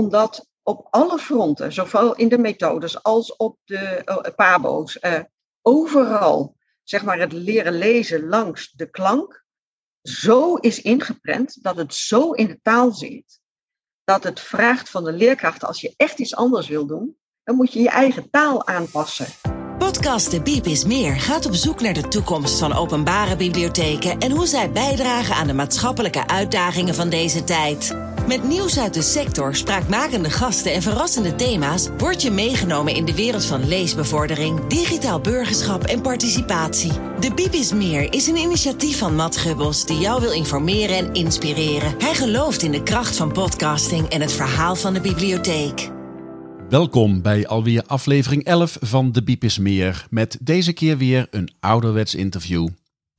omdat op alle fronten, zowel in de methodes als op de uh, pabo's, uh, overal zeg maar het leren lezen langs de klank zo is ingeprent dat het zo in de taal zit dat het vraagt van de leerkracht als je echt iets anders wil doen, dan moet je je eigen taal aanpassen. Podcast De Biep is Meer gaat op zoek naar de toekomst van openbare bibliotheken en hoe zij bijdragen aan de maatschappelijke uitdagingen van deze tijd. Met nieuws uit de sector, spraakmakende gasten en verrassende thema's word je meegenomen in de wereld van leesbevordering, digitaal burgerschap en participatie. De Biep is Meer is een initiatief van Matt Gubbels die jou wil informeren en inspireren. Hij gelooft in de kracht van podcasting en het verhaal van de bibliotheek. Welkom bij alweer aflevering 11 van De Biep is Meer, met deze keer weer een ouderwets interview.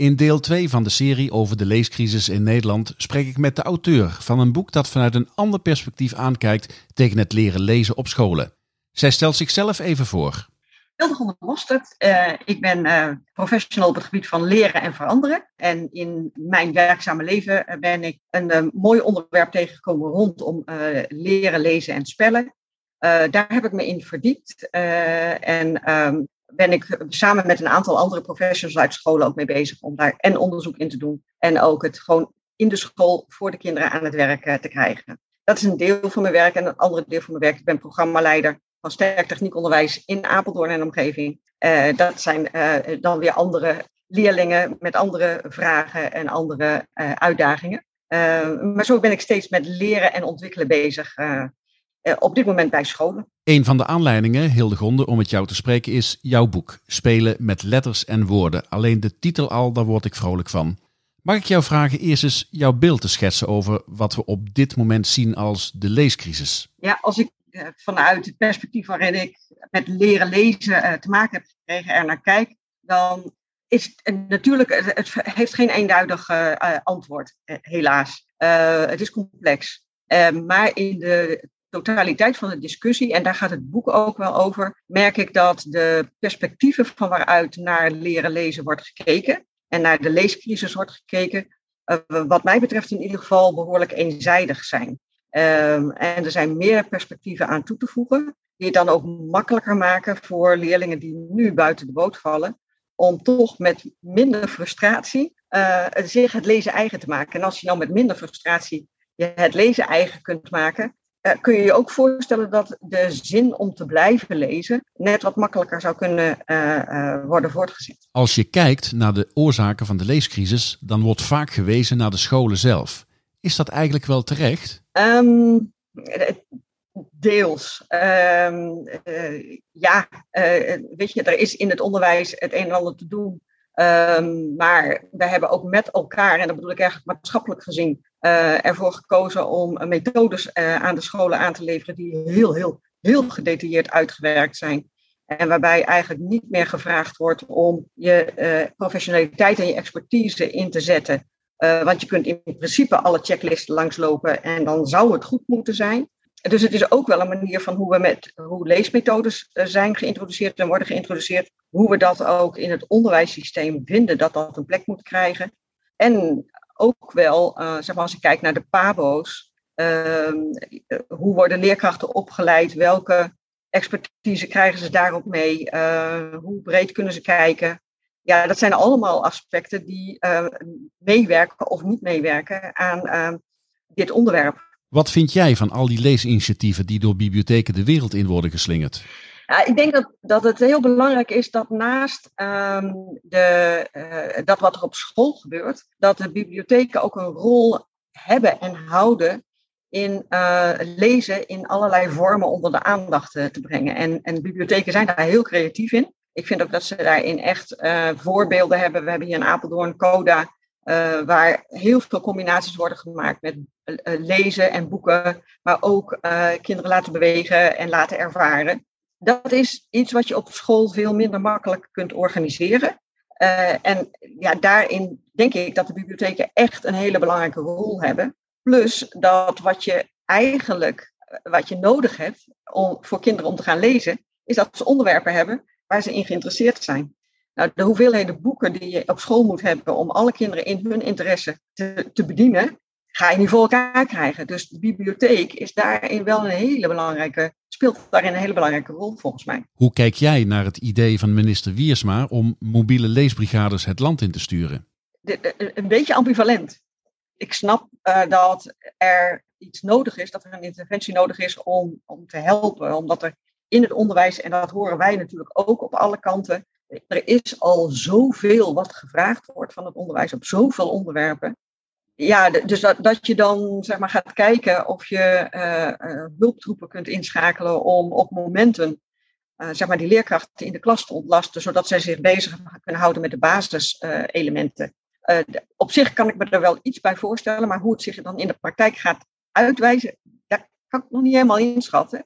In deel 2 van de serie over de leescrisis in Nederland spreek ik met de auteur van een boek dat vanuit een ander perspectief aankijkt tegen het leren lezen op scholen. Zij stelt zichzelf even voor. Hildegonde Mostert. Uh, ik ben uh, professional op het gebied van leren en veranderen. En in mijn werkzame leven ben ik een mooi onderwerp tegengekomen rondom leren, lezen en spellen. daar heb ik me in verdiept. en um, ben ik samen met een aantal andere professionals uit scholen ook mee bezig om daar en onderzoek in te doen. En ook het gewoon in de school voor de kinderen aan het werk te krijgen. Dat is een deel van mijn werk. En een andere deel van mijn werk, ik ben programmaleider van sterk techniekonderwijs in Apeldoorn en omgeving. Uh, dat zijn uh, dan weer andere leerlingen met andere vragen en andere uitdagingen. maar zo ben ik steeds met leren en ontwikkelen bezig. Op dit moment bij scholen. Een van de aanleidingen, Hildegonde, om met jou te spreken is jouw boek. Spelen met letters en woorden. Alleen de titel al, daar word ik vrolijk van. Mag ik jou vragen eerst eens jouw beeld te schetsen over wat we op dit moment zien als de leescrisis? Ja, als ik eh, vanuit het perspectief waarin ik met leren lezen eh, te maken heb gekregen er naar kijk, dan is het natuurlijk, het heeft geen eenduidig antwoord, helaas. het is complex. maar in de totaliteit van de discussie, en daar gaat het boek ook wel over, merk ik dat de perspectieven van waaruit naar leren lezen wordt gekeken en naar de leescrisis wordt gekeken, wat mij betreft in ieder geval behoorlijk eenzijdig zijn. Um, en er zijn meer perspectieven aan toe te voegen, die het dan ook makkelijker maken voor leerlingen die nu buiten de boot vallen, om toch met minder frustratie uh, zich het lezen eigen te maken. En als je nou met minder frustratie je het lezen eigen kunt maken, uh, kun je je ook voorstellen dat de zin om te blijven lezen net wat makkelijker zou kunnen uh, worden voortgezet. Als je kijkt naar de oorzaken van de leescrisis, dan wordt vaak gewezen naar de scholen zelf. Is dat eigenlijk wel terecht? Um, deels. Um, uh, ja, weet je, er is in het onderwijs het een en ander te doen. Um, maar we hebben ook met elkaar, en dat bedoel ik eigenlijk maatschappelijk gezien, uh, ervoor gekozen om methodes aan de scholen aan te leveren die heel, heel, heel gedetailleerd uitgewerkt zijn. En waarbij eigenlijk niet meer gevraagd wordt om je professionaliteit en je expertise in te zetten want je kunt in principe alle checklisten langslopen en dan zou het goed moeten zijn. Dus het is ook wel een manier van hoe we met hoe leesmethodes zijn geïntroduceerd en worden geïntroduceerd. Hoe we dat ook in het onderwijssysteem vinden dat dat een plek moet krijgen. En ook wel, uh, zeg maar als ik kijk naar de PABO's, ehm, hoe worden leerkrachten opgeleid? Welke expertise krijgen ze daarop mee? hoe breed kunnen ze kijken? ja, dat zijn allemaal aspecten die meewerken of niet meewerken aan uh, dit onderwerp. Wat vind jij van al die leesinitiatieven die door bibliotheken de wereld in worden geslingerd? Ik denk dat, dat het heel belangrijk is dat naast um, de, uh, dat wat er op school gebeurt, dat de bibliotheken ook een rol hebben en houden in uh, lezen in allerlei vormen onder de aandacht te brengen. En, en bibliotheken zijn daar heel creatief in. Ik vind ook dat ze daarin echt voorbeelden hebben. We hebben hier in Apeldoorn Coda, waar heel veel combinaties worden gemaakt met lezen en boeken, maar ook kinderen laten bewegen en laten ervaren. Dat is iets wat je op school veel minder makkelijk kunt organiseren. en ja, daarin denk ik dat de bibliotheken echt een hele belangrijke rol hebben. Plus dat wat je eigenlijk wat je nodig hebt om, voor kinderen om te gaan lezen, is dat ze onderwerpen hebben waar ze in geïnteresseerd zijn. Nou, de hoeveelheden boeken die je op school moet hebben om alle kinderen in hun interesse te, te bedienen, ga je niet voor elkaar krijgen. Dus de bibliotheek is daarin wel een hele belangrijke, speelt daarin een hele belangrijke rol volgens mij. Hoe kijk jij naar het idee van minister Wiersma om mobiele leesbrigades het land in te sturen? De, een beetje ambivalent. Ik snap uh, dat er iets nodig is, dat er een interventie nodig is om, om te helpen. Omdat er in het onderwijs, en dat horen wij natuurlijk ook op alle kanten, er is al zoveel wat gevraagd wordt van het onderwijs op zoveel onderwerpen ja, dus dat, dat je dan zeg maar, gaat kijken of je uh, hulptroepen kunt inschakelen om op momenten uh, zeg maar, die leerkrachten in de klas te ontlasten, zodat zij zich bezig kunnen houden met de basiselementen. op zich kan ik me er wel iets bij voorstellen, maar hoe het zich dan in de praktijk gaat uitwijzen, daar kan ik nog niet helemaal inschatten.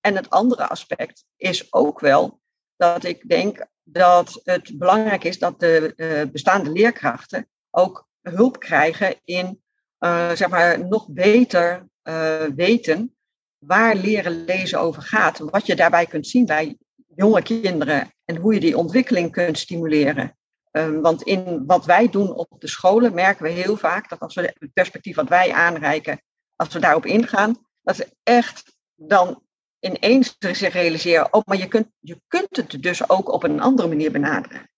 En het andere aspect is ook wel dat ik denk dat het belangrijk is dat de bestaande leerkrachten ook hulp krijgen in uh, zeg maar, nog beter uh, weten waar leren lezen over gaat. Wat je daarbij kunt zien bij jonge kinderen en hoe je die ontwikkeling kunt stimuleren. Um, want in wat wij doen op de scholen merken we heel vaak dat als we het perspectief wat wij aanreiken, als we daarop ingaan, dat ze echt dan ineens zich realiseren, oh, maar je kunt, je kunt het dus ook op een andere manier benaderen.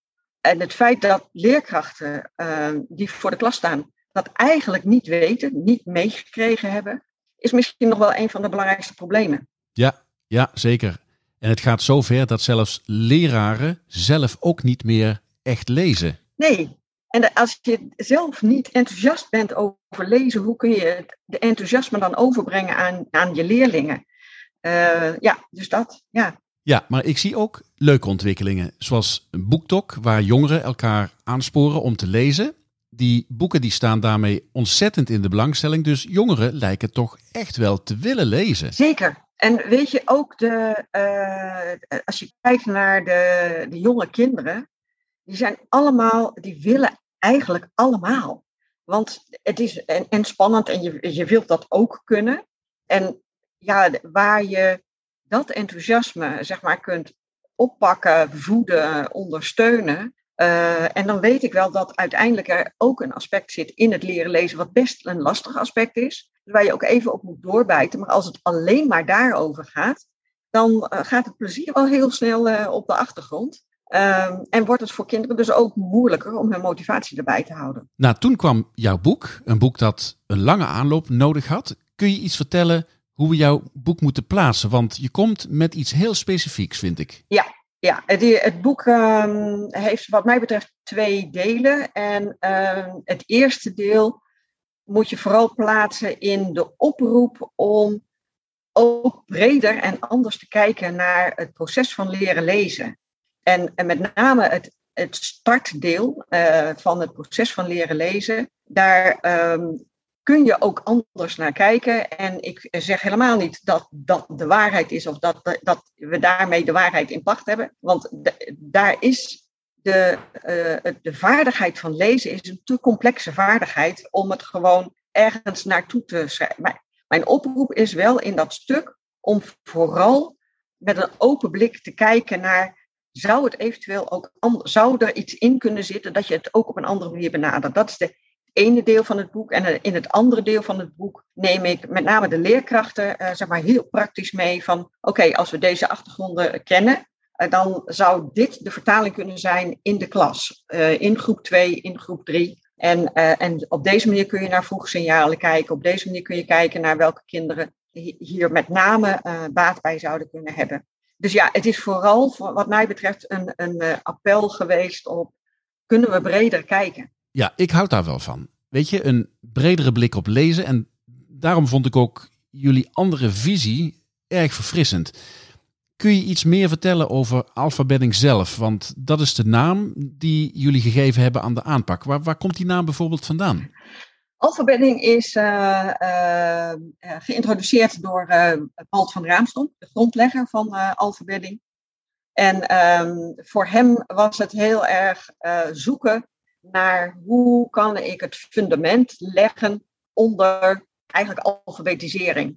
En het feit dat leerkrachten uh, die voor de klas staan, dat eigenlijk niet weten, niet meegekregen hebben, is misschien nog wel een van de belangrijkste problemen. Ja, ja, zeker. En het gaat zover dat zelfs leraren zelf ook niet meer echt lezen. Nee, en als je zelf niet enthousiast bent over lezen, hoe kun je de enthousiasme dan overbrengen aan, aan je leerlingen? Uh, ja, dus dat, ja. Ja, maar ik zie ook leuke ontwikkelingen, zoals een boektok waar jongeren elkaar aansporen om te lezen. Die boeken die staan daarmee ontzettend in de belangstelling, dus jongeren lijken toch echt wel te willen lezen. Zeker. En weet je ook, de, uh, als je kijkt naar de, de jonge kinderen, die zijn allemaal, die willen eigenlijk allemaal. Want het is en, en spannend en je, je wilt dat ook kunnen. En ja, waar je dat enthousiasme zeg maar, kunt oppakken, voeden, ondersteunen. Uh, en dan weet ik wel dat uiteindelijk er ook een aspect zit in het leren lezen, wat best een lastig aspect is. Waar je ook even op moet doorbijten. Maar als het alleen maar daarover gaat, dan uh, gaat het plezier wel heel snel uh, op de achtergrond. Uh, en wordt het voor kinderen dus ook moeilijker om hun motivatie erbij te houden. Nou, toen kwam jouw boek, een boek dat een lange aanloop nodig had. Kun je iets vertellen hoe we jouw boek moeten plaatsen. Want je komt met iets heel specifieks, vind ik. Ja, ja het, het boek um, heeft wat mij betreft twee delen. En um, het eerste deel moet je vooral plaatsen in de oproep om ook breder en anders te kijken naar het proces van leren lezen. En, en met name het, het startdeel uh, van het proces van leren lezen. Daar um, kun je ook anders naar kijken. En ik zeg helemaal niet dat dat de waarheid is of dat, dat we daarmee de waarheid in pacht hebben. Want daar is de, uh, de vaardigheid van lezen is een te complexe vaardigheid om het gewoon ergens naartoe te schrijven. Mijn oproep is wel in dat stuk om vooral met een open blik te kijken naar. Zou het eventueel ook zou er iets in kunnen zitten dat je het ook op een andere manier benadert? Dat is de ene deel van het boek. En in het andere deel van het boek neem ik met name de leerkrachten uh, zeg maar heel praktisch mee van oké, als we deze achtergronden kennen, uh, dan zou dit de vertaling kunnen zijn in de klas. Uh, in groep 2, in groep 3. En, en op deze manier kun je naar vroegsignalen kijken. Op deze manier kun je kijken naar welke kinderen hier met name baat bij zouden kunnen hebben. Dus ja, het is vooral wat mij betreft een, een appel geweest op kunnen we breder kijken. Ja, ik houd daar wel van. Weet je, een bredere blik op lezen. En daarom vond ik ook jullie andere visie erg verfrissend. Kun je iets meer vertellen over alfabedding zelf? Want dat is de naam die jullie gegeven hebben aan de aanpak. Waar, waar komt die naam bijvoorbeeld vandaan? Alfabedding is uh, uh, geïntroduceerd door uh, van Raamstom, de grondlegger van alfabedding. En um, voor hem was het heel erg zoeken naar hoe kan ik het fundament leggen onder eigenlijk alfabetisering.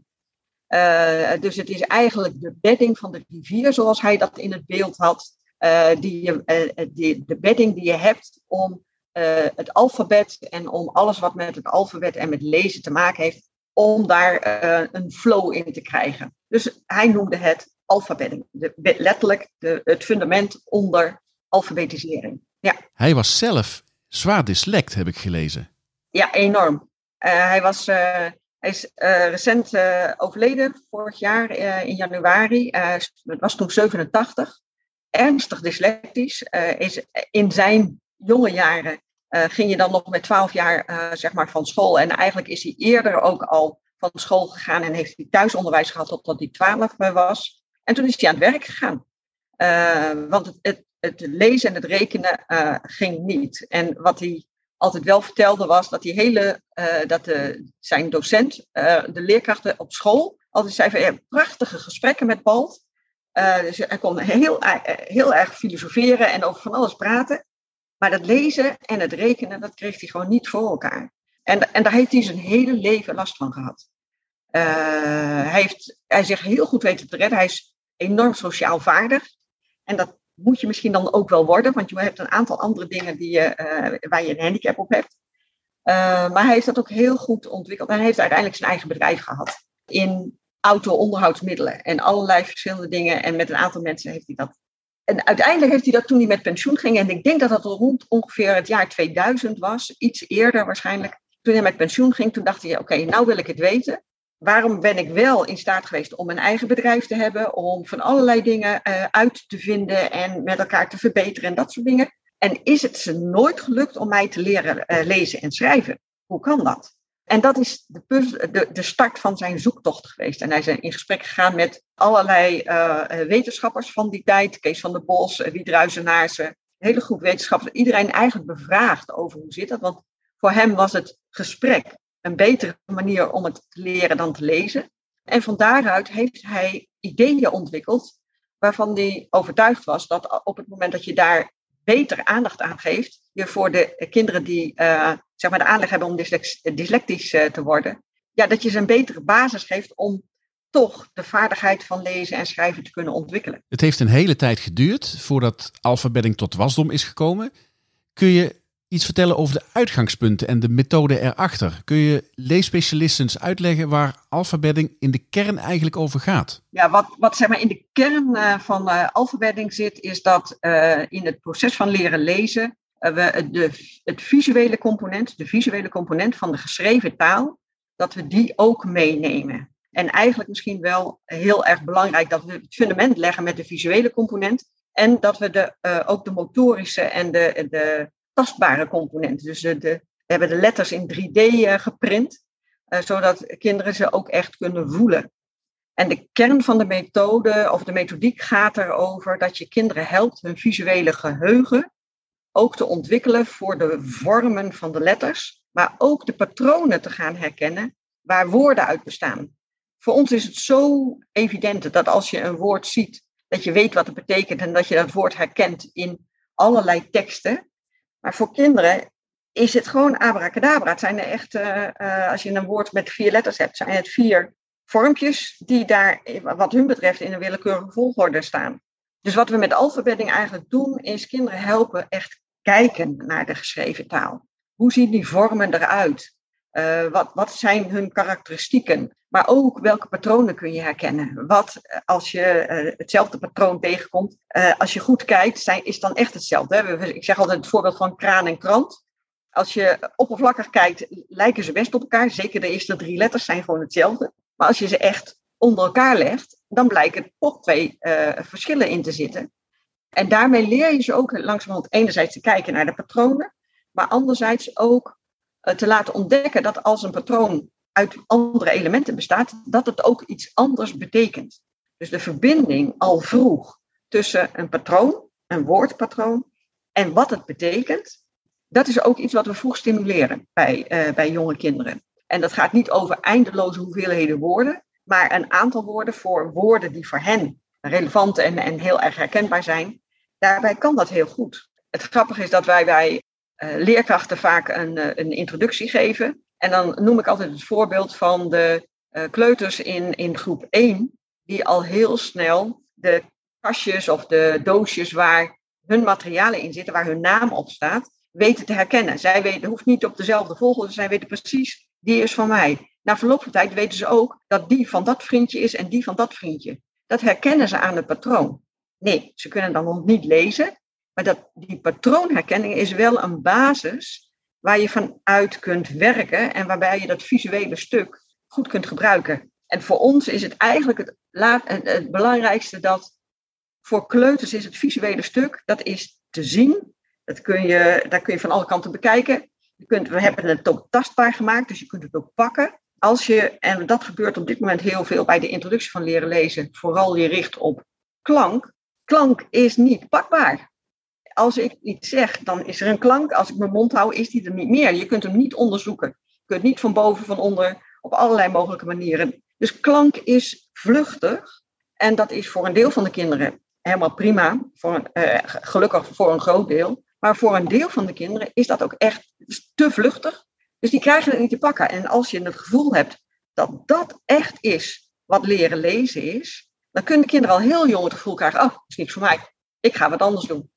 Uh, dus het is eigenlijk de bedding van de rivier, zoals hij dat in het beeld had. Die, uh, die, de bedding die je hebt om het alfabet en om alles wat met het alfabet en met lezen te maken heeft, om daar een flow in te krijgen. Dus hij noemde het alfabet, de, letterlijk de, het fundament onder alfabetisering. Ja. Hij was zelf zwaar dyslect, heb ik gelezen. Ja, enorm. hij was hij is uh, recent overleden, vorig jaar in januari. Het was toen 87. Ernstig dyslectisch. is in zijn jonge jaren ging je dan nog met 12 jaar zeg maar van school. En eigenlijk is hij eerder ook al van school gegaan en heeft hij thuisonderwijs gehad totdat hij 12 was. En toen is hij aan het werk gegaan. want het, het, lezen en het rekenen ging niet. En wat hij altijd wel vertelde was dat die hele, uh, dat de, zijn docent, de leerkrachten op school, altijd zei van prachtige gesprekken met Balt. Dus hij kon heel, heel erg filosoferen en over van alles praten. Maar dat lezen en het rekenen, dat kreeg hij gewoon niet voor elkaar. En, en daar heeft hij zijn hele leven last van gehad. hij, heeft, hij zich heel goed weten te redden. Hij is enorm sociaal vaardig. En dat moet je misschien dan ook wel worden, want je hebt een aantal andere dingen die je, uh, waar je een handicap op hebt. Uh, maar hij heeft dat ook heel goed ontwikkeld en hij heeft uiteindelijk zijn eigen bedrijf gehad in auto-onderhoudsmiddelen en allerlei verschillende dingen. En met een aantal mensen heeft hij dat. En uiteindelijk heeft hij dat toen hij met pensioen ging, en ik denk dat dat rond ongeveer het jaar 2000 was, iets eerder waarschijnlijk. Toen hij met pensioen ging, toen dacht hij: oké, nou wil ik het weten waarom ben ik wel in staat geweest om een eigen bedrijf te hebben, om van allerlei dingen uh, uit te vinden en met elkaar te verbeteren en dat soort dingen. En is het ze nooit gelukt om mij te leren uh, lezen en schrijven? Hoe kan dat? En dat is de, de, de, start van zijn zoektocht geweest. En hij is in gesprek gegaan met allerlei uh, wetenschappers van die tijd. Kees van der Bos, Wiedruizenaars, een hele groep wetenschappers. Iedereen eigenlijk bevraagd over hoe zit dat. Want voor hem was het gesprek een betere manier om het te leren dan te lezen. En van daaruit heeft hij ideeën ontwikkeld waarvan hij overtuigd was dat op het moment dat je daar beter aandacht aan geeft, je voor de kinderen die uh, zeg maar de aanleg hebben om dyslectisch uh, te worden, ja, dat je ze een betere basis geeft om toch de vaardigheid van lezen en schrijven te kunnen ontwikkelen. Het heeft een hele tijd geduurd voordat alfabedding tot wasdom is gekomen. Kun je iets vertellen over de uitgangspunten en de methode erachter? Kun je leesspecialisten uitleggen waar alfabedding in de kern eigenlijk over gaat? Ja, wat, wat zeg maar in de kern uh, van uh, alfabedding zit, is dat uh, in het proces van leren lezen we de, het visuele component, de visuele component van de geschreven taal, dat we die ook meenemen. En eigenlijk misschien wel heel erg belangrijk dat we het fundament leggen met de visuele component. En dat we de, ook de motorische en de, de tastbare componenten. Dus we hebben de letters in 3D uh, geprint, uh, zodat kinderen ze ook echt kunnen voelen. En de kern van de methode of de methodiek gaat erover dat je kinderen helpt hun visuele geheugen ook te ontwikkelen voor de vormen van de letters, maar ook de patronen te gaan herkennen waar woorden uit bestaan. Voor ons is het zo evident dat als je een woord ziet, dat je weet wat het betekent en dat je dat woord herkent in allerlei teksten. Maar voor kinderen is het gewoon abracadabra. Het zijn echt, uh, uh, als je een woord met vier letters hebt, zijn het vier vormpjes die daar, wat hun betreft, in een willekeurige volgorde staan. Dus wat we met alfabedding eigenlijk doen, is kinderen helpen echt kijken naar de geschreven taal. Hoe zien die vormen eruit? Wat, wat zijn hun karakteristieken? Maar ook welke patronen kun je herkennen? Wat als je uh, hetzelfde patroon tegenkomt, uh, als je goed kijkt, zijn, is dan echt hetzelfde. Ik zeg altijd het voorbeeld van kraan en krant. Als je oppervlakkig kijkt, lijken ze best op elkaar. Zeker de eerste drie letters zijn gewoon hetzelfde. Maar als je ze echt onder elkaar legt, dan blijken toch twee verschillen in te zitten. En daarmee leer je ze ook langzamerhand enerzijds te kijken naar de patronen, maar anderzijds ook te laten ontdekken dat als een patroon uit andere elementen bestaat, dat het ook iets anders betekent. Dus de verbinding al vroeg tussen een patroon, een woordpatroon, en wat het betekent, dat is ook iets wat we vroeg stimuleren bij, uh, bij jonge kinderen. En dat gaat niet over eindeloze hoeveelheden woorden, maar een aantal woorden voor woorden die voor hen relevant en, en heel erg herkenbaar zijn. Daarbij kan dat heel goed. Het grappige is dat wij bij uh, leerkrachten vaak een, uh, een introductie geven en dan noem ik altijd het voorbeeld van de uh, kleuters in, in groep 1, die al heel snel de kastjes of de doosjes waar hun materialen in zitten, waar hun naam op staat, weten te herkennen. Zij weten, hoeft niet op dezelfde volgorde, zij weten precies, die is van mij. Na verloop van tijd weten ze ook dat die van dat vriendje is en die van dat vriendje. Dat herkennen ze aan het patroon. Nee, ze kunnen dan nog niet lezen, maar dat, die patroonherkenning is wel een basis waar je vanuit kunt werken en waarbij je dat visuele stuk goed kunt gebruiken. En voor ons is het eigenlijk het, het belangrijkste dat voor kleuters is het visuele stuk, dat is te zien. Dat kun je, daar kun je van alle kanten bekijken. Je kunt, we hebben het ook tastbaar gemaakt, dus je kunt het ook pakken. Als je, en dat gebeurt op dit moment heel veel bij de introductie van leren lezen, vooral je richt op klank. Klank is niet pakbaar. Als ik iets zeg, dan is er een klank. Als ik mijn mond hou, is die er niet meer. Je kunt hem niet onderzoeken. Je kunt niet van boven, van onder, op allerlei mogelijke manieren. Dus klank is vluchtig. En dat is voor een deel van de kinderen helemaal prima. Voor, uh, gelukkig voor een groot deel. Maar voor een deel van de kinderen is dat ook echt te vluchtig. Dus die krijgen het niet te pakken. En als je het gevoel hebt dat dat echt is wat leren lezen is, dan kunnen de kinderen al heel jong het gevoel krijgen: oh, dat is niks voor mij. Ik ga wat anders doen.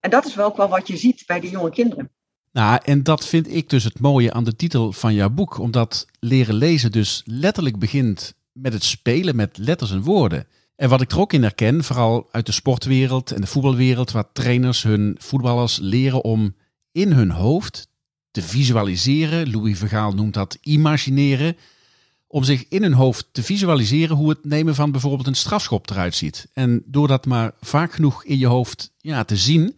En dat is wel ook wel wat je ziet bij die jonge kinderen. Nou, en dat vind ik dus het mooie aan de titel van jouw boek. Omdat leren lezen dus letterlijk begint met het spelen met letters en woorden. En wat ik er ook in herken, vooral uit de sportwereld en de voetbalwereld, waar trainers hun voetballers leren om in hun hoofd te visualiseren. Louis Vergaal noemt dat imagineren. Om zich in hun hoofd te visualiseren hoe het nemen van bijvoorbeeld een strafschop eruit ziet. En door dat maar vaak genoeg in je hoofd ja, te zien,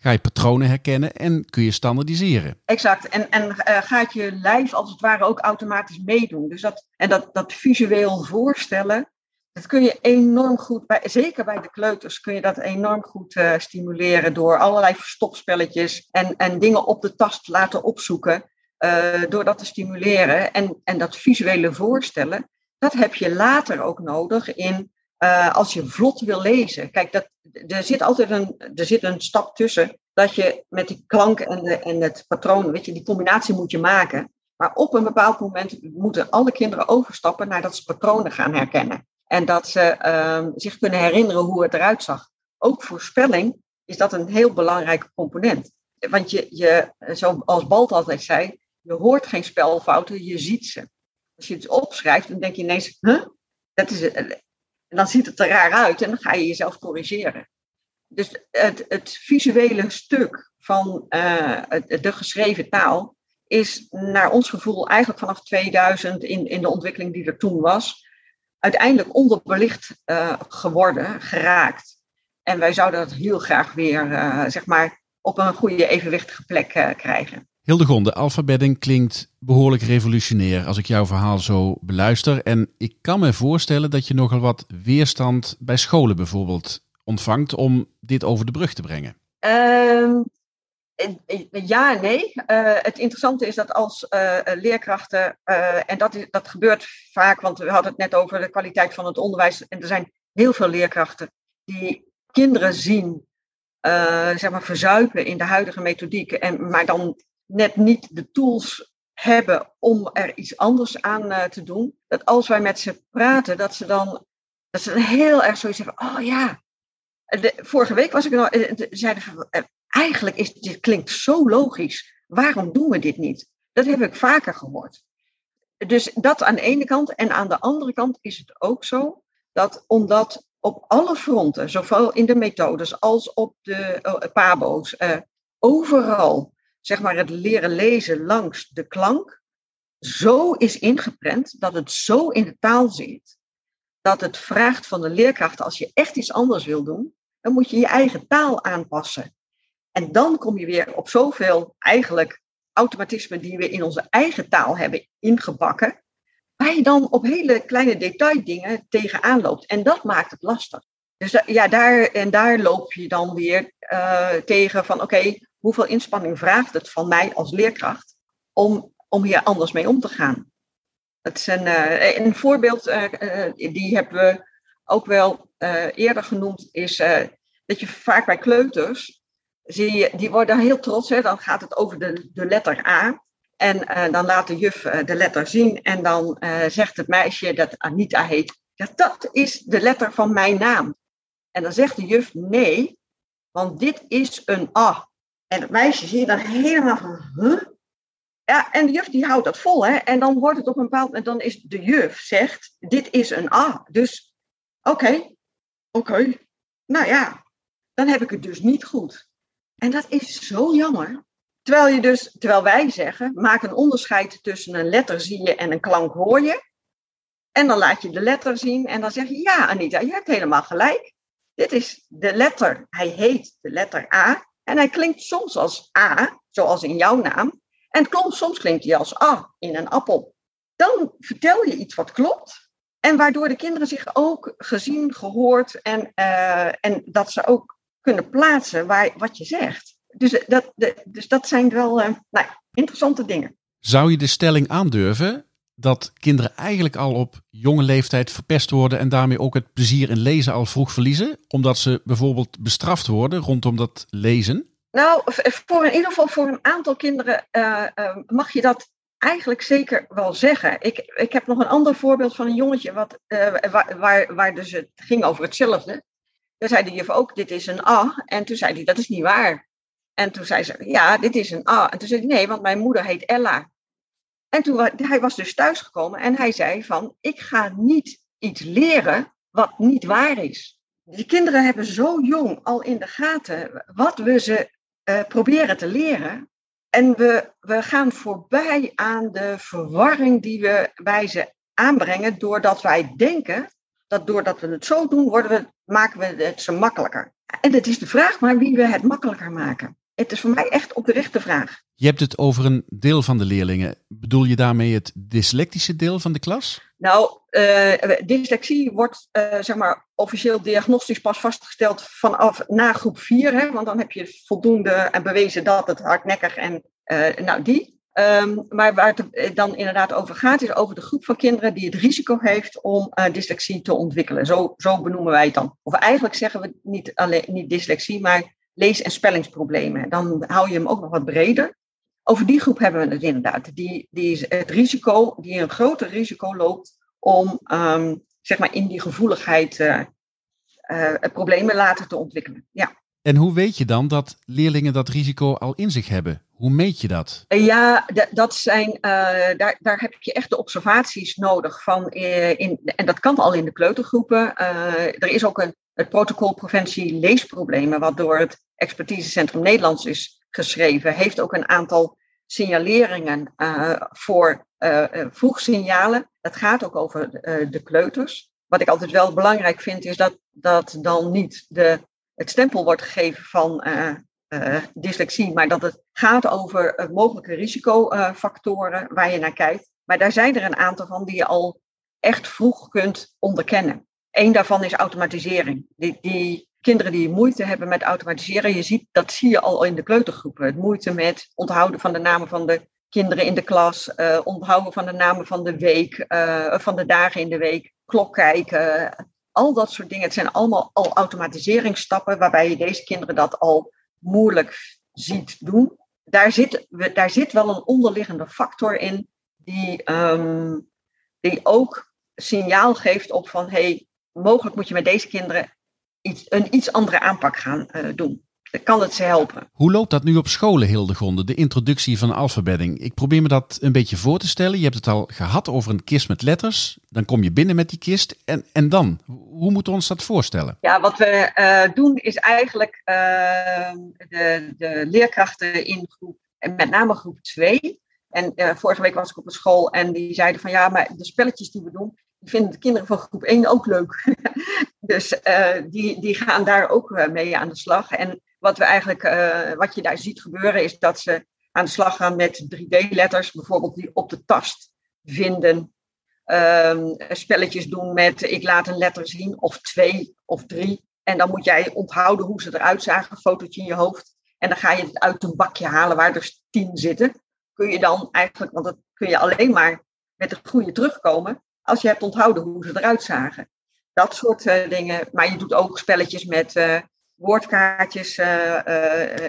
ga je patronen herkennen en kun je standaardiseren. Exact. En, en uh, gaat je lijf als het ware ook automatisch meedoen. Dus dat, en dat, dat visueel voorstellen, dat kun je enorm goed, bij, zeker bij de kleuters, kun je dat enorm goed uh, stimuleren door allerlei verstopspelletjes en, en dingen op de tast laten opzoeken. Uh, door dat te stimuleren en, en dat visuele voorstellen, dat heb je later ook nodig in uh, als je vlot wil lezen. Kijk, dat, er zit altijd een, er zit een stap tussen dat je met die klank en, de, en het patroon, weet je, die combinatie moet je maken. Maar op een bepaald moment moeten alle kinderen overstappen naar dat ze patronen gaan herkennen. En dat ze uh, zich kunnen herinneren hoe het eruit zag. Ook voor spelling is dat een heel belangrijke component. Want je, je, zoals Balt altijd zei, je hoort geen spelfouten, je ziet ze. Als je het opschrijft, dan denk je ineens? Dat is, en dan ziet het er raar uit en dan ga je jezelf corrigeren. Dus het, het visuele stuk van uh, de geschreven taal is naar ons gevoel eigenlijk vanaf 2000 in, in de ontwikkeling die er toen was, uiteindelijk onderbelicht uh, geworden, geraakt. En wij zouden dat heel graag weer, uh, zeg maar, op een goede evenwichtige plek krijgen. Hildegonde, alfabedding klinkt behoorlijk revolutionair als ik jouw verhaal zo beluister. En ik kan me voorstellen dat je nogal wat weerstand bij scholen bijvoorbeeld ontvangt om dit over de brug te brengen. Uh, ja nee. Uh, het interessante is dat als uh, leerkrachten, uh, en dat, is, dat gebeurt vaak, want we hadden het net over de kwaliteit van het onderwijs, en er zijn heel veel leerkrachten die kinderen zien, zeg maar, verzuipen in de huidige methodiek, en, maar dan net niet de tools hebben om er iets anders aan te doen. Dat als wij met ze praten, dat ze dan, dat ze heel erg zoiets zeggen, oh ja, de, vorige week was ik nog, zeiden van, eigenlijk is dit klinkt zo logisch. Waarom doen we dit niet? Dat heb ik vaker gehoord. Dus dat aan de ene kant. En aan de andere kant is het ook zo dat omdat op alle fronten, zowel in de methodes als op de pabo's, overal zeg maar het leren lezen langs de klank zo is ingeprent dat het zo in de taal zit dat het vraagt van de leerkracht als je echt iets anders wil doen, dan moet je je eigen taal aanpassen. En dan kom je weer op zoveel eigenlijk automatismen die we in onze eigen taal hebben ingebakken, waar je dan op hele kleine detaildingen tegenaan loopt. En dat maakt het lastig. Dus ja, daar, en daar loop je dan weer uh, tegen van oké, hoeveel inspanning vraagt het van mij als leerkracht om, om hier anders mee om te gaan. Dat is een, uh, een voorbeeld, uh, die hebben we ook wel eerder genoemd, is dat je vaak bij kleuters zie je, die worden heel trots. Hè? Dan gaat het over de, de letter A. En dan laat de juf de letter zien. En dan zegt het meisje dat Anita heet. Ja, dat is de letter van mijn naam. En dan zegt de juf nee, want dit is een A. En het meisje zie je dan helemaal van? Ja, en de juf die houdt dat vol, hè. En dan wordt het op een bepaald moment, dan is de juf zegt, dit is een A. Dus, oké, oké, nou ja, dan heb ik het dus niet goed. En dat is zo jammer. Terwijl, je dus, terwijl wij zeggen, maak een onderscheid tussen een letter zie je en een klank hoor je. En dan laat je de letter zien en dan zeg je, ja Anita, je hebt helemaal gelijk. Dit is de letter, hij heet de letter A. En hij klinkt soms als A, zoals in jouw naam. En soms klinkt hij als A in een appel. Dan vertel je iets wat klopt. En waardoor de kinderen zich ook gezien, gehoord en, uh, en dat ze ook kunnen plaatsen waar, wat je zegt. Dus dat, de, dus dat zijn wel uh, nou, interessante dingen. Zou je de stelling aandurven dat kinderen eigenlijk al op jonge leeftijd verpest worden en daarmee ook het plezier in lezen al vroeg verliezen, omdat ze bijvoorbeeld bestraft worden rondom dat lezen? Nou, voor in ieder geval voor een aantal kinderen uh, uh, mag je dat eigenlijk zeker wel zeggen. Ik, ik heb nog een ander voorbeeld van een jongetje wat, uh, waar, waar, dus het ging over hetzelfde. Toen zei de juf ook, dit is een A. En toen zei hij, dat is niet waar. En toen zei ze, ja, dit is een A. En toen zei hij, nee, want mijn moeder heet Ella. En toen hij was dus thuisgekomen en hij zei van, ik ga niet iets leren wat niet waar is. Die kinderen hebben zo jong al in de gaten wat we ze uh, proberen te leren. En we, we gaan voorbij aan de verwarring die we bij ze aanbrengen, doordat wij denken dat doordat we het zo doen, worden we, maken we het ze makkelijker. En het is de vraag maar wie we het makkelijker maken. Het is voor mij echt op de rechte vraag. Je hebt het over een deel van de leerlingen. Bedoel je daarmee het dyslectische deel van de klas? Nou, uh, dyslexie wordt uh, zeg maar officieel diagnostisch pas vastgesteld vanaf na groep 4. Hè, want dan heb je voldoende en bewezen dat het hardnekkig en uh, nou die. Um, maar waar het dan inderdaad over gaat, is over de groep van kinderen die het risico heeft om dyslexie te ontwikkelen. Zo, zo benoemen wij het dan. Of eigenlijk zeggen we niet alleen niet dyslexie, maar lees- en spellingsproblemen. Dan hou je hem ook nog wat breder. Over die groep hebben we het inderdaad. Die, die het risico, die een groter risico loopt om um, zeg maar in die gevoeligheid uh, uh, problemen later te ontwikkelen. Ja. En hoe weet je dan dat leerlingen dat risico al in zich hebben? Hoe meet je dat? Ja, dat zijn, uh, daar, daar heb je echt de observaties nodig van. In, en dat kan al in de kleutergroepen. er is ook een, het protocol preventie leesproblemen, wat door het Expertisecentrum Nederlands is geschreven, heeft ook een aantal signaleringen uh, voor uh, vroegsignalen. Dat gaat ook over de kleuters. Wat ik altijd wel belangrijk vind, is dat, dat dan niet de, het stempel wordt gegeven van dyslexie, maar dat het gaat over mogelijke risicofactoren waar je naar kijkt. Maar daar zijn er een aantal van die je al echt vroeg kunt onderkennen. Eén daarvan is automatisering. Die, die kinderen die moeite hebben met automatiseren, je ziet, dat zie je al in de kleutergroepen. Het moeite met onthouden van de namen van de kinderen in de klas, uh, onthouden van de namen van de week, uh, van de dagen in de week, klok kijken, al dat soort dingen. Het zijn allemaal al automatiseringsstappen waarbij je deze kinderen dat al moeilijk ziet doen. Daar zit, daar zit wel een onderliggende factor in die, um, die ook signaal geeft op van hey, mogelijk moet je met deze kinderen iets, een iets andere aanpak gaan uh, doen. Dan kan het ze helpen. Hoe loopt dat nu op scholen, Hildegonde, de introductie van alfabedding? Ik probeer me dat een beetje voor te stellen. Je hebt het al gehad over een kist met letters. Dan kom je binnen met die kist. En, en dan? Hoe moeten we ons dat voorstellen? Ja, wat we uh, doen is eigenlijk uh, de, de leerkrachten in groep, en met name groep 2. En uh, vorige week was ik op een school en die zeiden van ja, maar de spelletjes die we doen, vinden de kinderen van groep 1 ook leuk. dus uh, die, die gaan daar ook uh, mee aan de slag. En wat, we eigenlijk, uh, wat je daar ziet gebeuren is dat ze aan de slag gaan met 3D-letters, bijvoorbeeld die op de tast vinden. Um, spelletjes doen met ik laat een letter zien, of twee of drie. En dan moet jij onthouden hoe ze eruit zagen, een fotootje in je hoofd. En dan ga je het uit een bakje halen waar er tien zitten. Kun je dan eigenlijk, want dat kun je alleen maar met de goede terugkomen, als je hebt onthouden hoe ze eruit zagen. Dat soort uh, dingen. Maar je doet ook spelletjes met uh, woordkaartjes. Uh,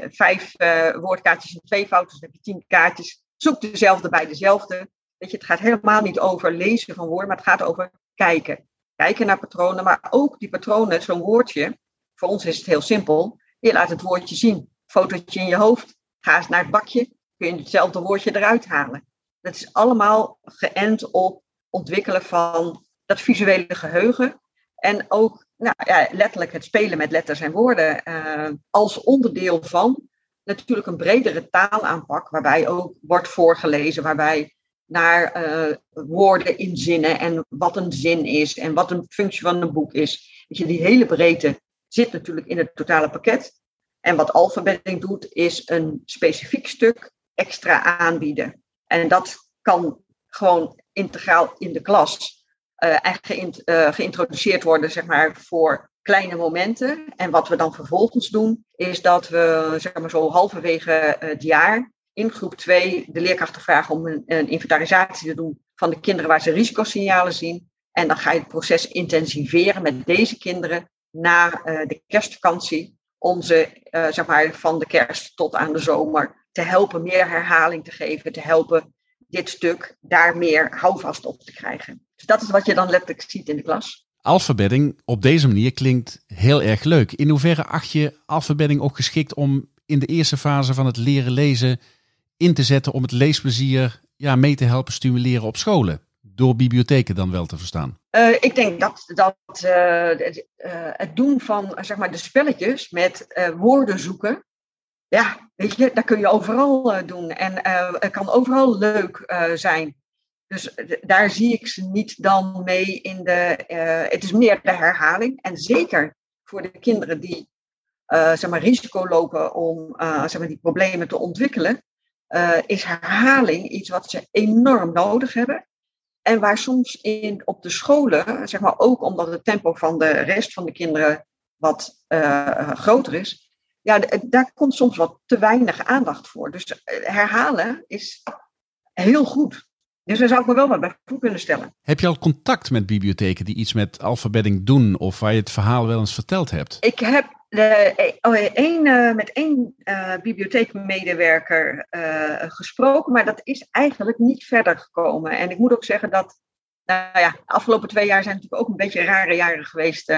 vijf woordkaartjes in twee fouten, dus heb je tien kaartjes. Zoek dezelfde bij dezelfde. Weet je, het gaat helemaal niet over lezen van woorden, maar het gaat over kijken. Kijken naar patronen, maar ook die patronen, zo'n woordje. Voor ons is het heel simpel. Je laat het woordje zien. fotootje in je hoofd, ga eens naar het bakje, kun je hetzelfde woordje eruit halen. Dat is allemaal geënt op ontwikkelen van dat visuele geheugen. En ook nou, ja, letterlijk het spelen met letters en woorden uh, als onderdeel van natuurlijk een bredere taalaanpak, waarbij ook wordt voorgelezen, waarbij naar uh, woorden in zinnen en wat een zin is en wat een functie van een boek is. Je, die hele breedte zit natuurlijk in het totale pakket. En wat alfabeting doet, is een specifiek stuk extra aanbieden. En dat kan gewoon integraal in de klas uh, geïnt, geïntroduceerd worden, zeg maar, voor kleine momenten. En wat we dan vervolgens doen, is dat we zeg maar, zo halverwege het jaar in groep 2 de leerkrachten vragen om een, inventarisatie te doen van de kinderen waar ze risicosignalen zien. En dan ga je het proces intensiveren met deze kinderen na de kerstvakantie. Om ze zeg maar, van de kerst tot aan de zomer te helpen meer herhaling te geven. Te helpen dit stuk daar meer houvast op te krijgen. Dus dat is wat je dan letterlijk ziet in de klas. Alfabedding op deze manier klinkt heel erg leuk. In hoeverre acht je alfabedding ook geschikt om in de eerste fase van het leren lezen in te zetten om het leesplezier ja, mee te helpen stimuleren op scholen? Door bibliotheken dan wel te verstaan? Uh, ik denk dat, dat uh, het, uh, het, doen van zeg maar, de spelletjes met woorden zoeken, ja, weet je, dat kun je overal doen. En het kan overal leuk zijn. Dus daar zie ik ze niet dan mee in de. het is meer de herhaling. En zeker voor de kinderen die zeg maar, risico lopen om zeg maar, die problemen te ontwikkelen, is herhaling iets wat ze enorm nodig hebben. En waar soms in, op de scholen, zeg maar ook omdat het tempo van de rest van de kinderen wat groter is, ja, daar komt soms wat te weinig aandacht voor. Dus eh, herhalen is heel goed. Dus daar zou ik me wel wat bij voor kunnen stellen. Heb je al contact met bibliotheken die iets met alfabedding doen of waar je het verhaal wel eens verteld hebt? Ik heb de, oh, één, uh, met één uh, bibliotheekmedewerker uh, gesproken, maar dat is eigenlijk niet verder gekomen. En ik moet ook zeggen dat, nou ja, de afgelopen twee jaar zijn natuurlijk ook een beetje rare jaren geweest.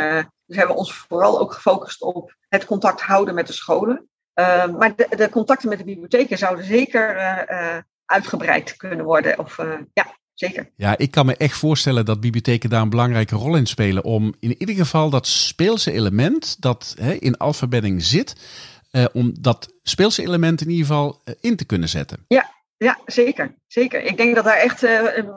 Dus hebben we ons vooral ook gefocust op het contact houden met de scholen. maar de, de, contacten met de bibliotheken zouden zeker uitgebreid kunnen worden. Of, ja, zeker. Ja, ik kan me echt voorstellen dat bibliotheken daar een belangrijke rol in spelen. Om in ieder geval dat speelse element dat hè, in alfabedding zit, eh, om dat speelse element in ieder geval eh, in te kunnen zetten. Ja, ja zeker, zeker. Ik denk dat daar echt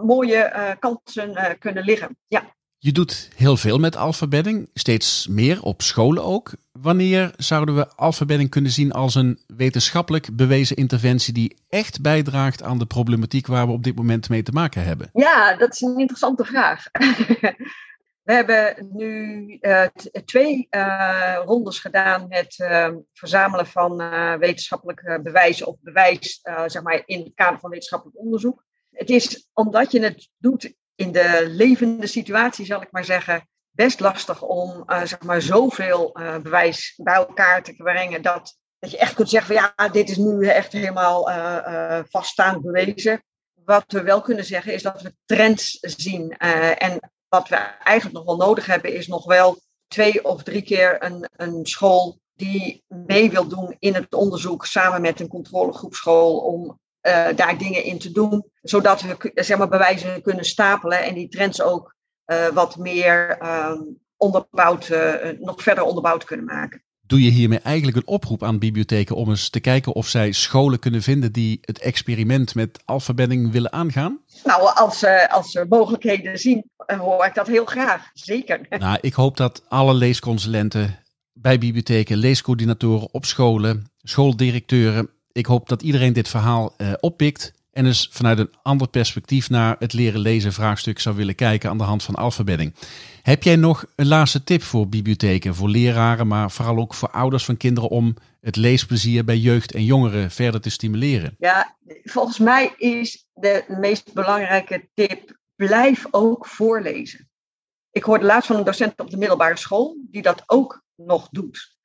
mooie kansen kunnen liggen. Ja. Je doet heel veel met alfabedding, steeds meer op scholen ook. Wanneer zouden we alfabedding kunnen zien als een wetenschappelijk bewezen interventie die echt bijdraagt aan de problematiek waar we op dit moment mee te maken hebben? Ja, dat is een interessante vraag. we hebben nu uh, twee uh, rondes gedaan met uh, verzamelen van wetenschappelijk bewijs of bewijs zeg maar in het kader van wetenschappelijk onderzoek. Het is omdat je het doet in de levende situatie, zal ik maar zeggen, best lastig om uh, zeg maar zoveel uh, bewijs bij elkaar te brengen dat, dat je echt kunt zeggen van ja, dit is nu echt helemaal uh, vaststaand bewezen. Wat we wel kunnen zeggen is dat we trends zien. en wat we eigenlijk nog wel nodig hebben is nog wel twee of drie keer een, een school die mee wil doen in het onderzoek samen met een controlegroepschool om daar dingen in te doen, zodat we zeg maar, bewijzen kunnen stapelen en die trends ook uh, wat meer uh, onderbouwd, uh, nog verder onderbouwd kunnen maken. Doe je hiermee eigenlijk een oproep aan bibliotheken om eens te kijken of zij scholen kunnen vinden die het experiment met alfabedding willen aangaan? Nou, als, als ze mogelijkheden zien, hoor ik dat heel graag. Zeker. Nou, ik hoop dat alle leesconsulenten bij bibliotheken, leescoördinatoren op scholen, schooldirecteuren ik hoop dat iedereen dit verhaal oppikt en dus vanuit een ander perspectief naar het leren lezen vraagstuk zou willen kijken aan de hand van alfabedding. Heb jij nog een laatste tip voor bibliotheken, voor leraren, maar vooral ook voor ouders van kinderen om het leesplezier bij jeugd en jongeren verder te stimuleren? Ja, volgens mij is de meest belangrijke tip: blijf ook voorlezen. Ik hoorde laatst van een docent op de middelbare school die dat ook nog doet.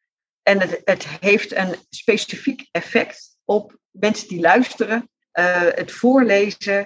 En het, het heeft een specifiek effect op mensen die luisteren. Uh, het voorlezen uh,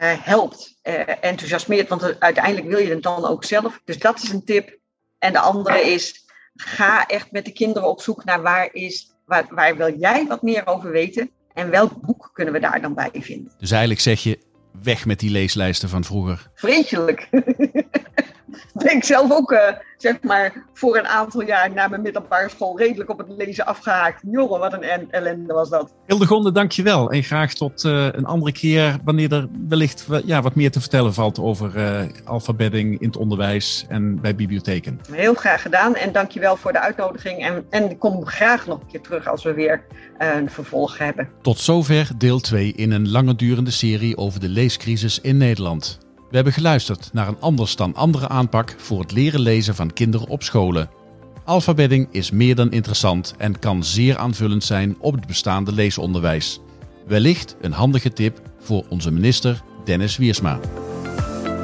helpt, uh, enthousiasmeert, want uiteindelijk wil je het dan ook zelf. Dus dat is een tip. En de andere is, ga echt met de kinderen op zoek naar waar is waar, waar wil jij wat meer over weten? En welk boek kunnen we daar dan bij vinden? Dus eigenlijk zeg je, weg met die leeslijsten van vroeger. Vreselijk. ben ik zelf ook, uh, zeg maar, voor een aantal jaar na mijn middelbare school redelijk op het lezen afgehaakt. Jongen, wat een ellende was dat. Hildegonde, dankjewel. En graag tot uh, een andere keer, wanneer er wellicht ja, wat meer te vertellen valt over uh, alfabedding in het onderwijs en bij bibliotheken. Heel graag gedaan en dankjewel voor de uitnodiging. En, en ik kom graag nog een keer terug als we weer een vervolg hebben. Tot zover deel 2 in een lange durende serie over de leescrisis in Nederland. We hebben geluisterd naar een anders dan andere aanpak voor het leren lezen van kinderen op scholen. Alfabedding is meer dan interessant en kan zeer aanvullend zijn op het bestaande leesonderwijs. Wellicht een handige tip voor onze minister Dennis Wiersma.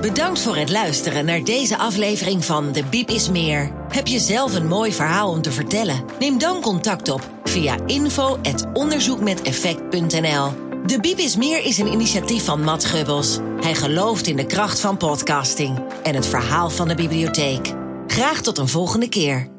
Bedankt voor het luisteren naar deze aflevering van De Biep is Meer. Heb je zelf een mooi verhaal om te vertellen? Neem dan contact op via info.onderzoekmeteffect.nl De Biep is Meer is een initiatief van Matt Gubbels. Hij gelooft in de kracht van podcasting en het verhaal van de bibliotheek. Graag tot een volgende keer.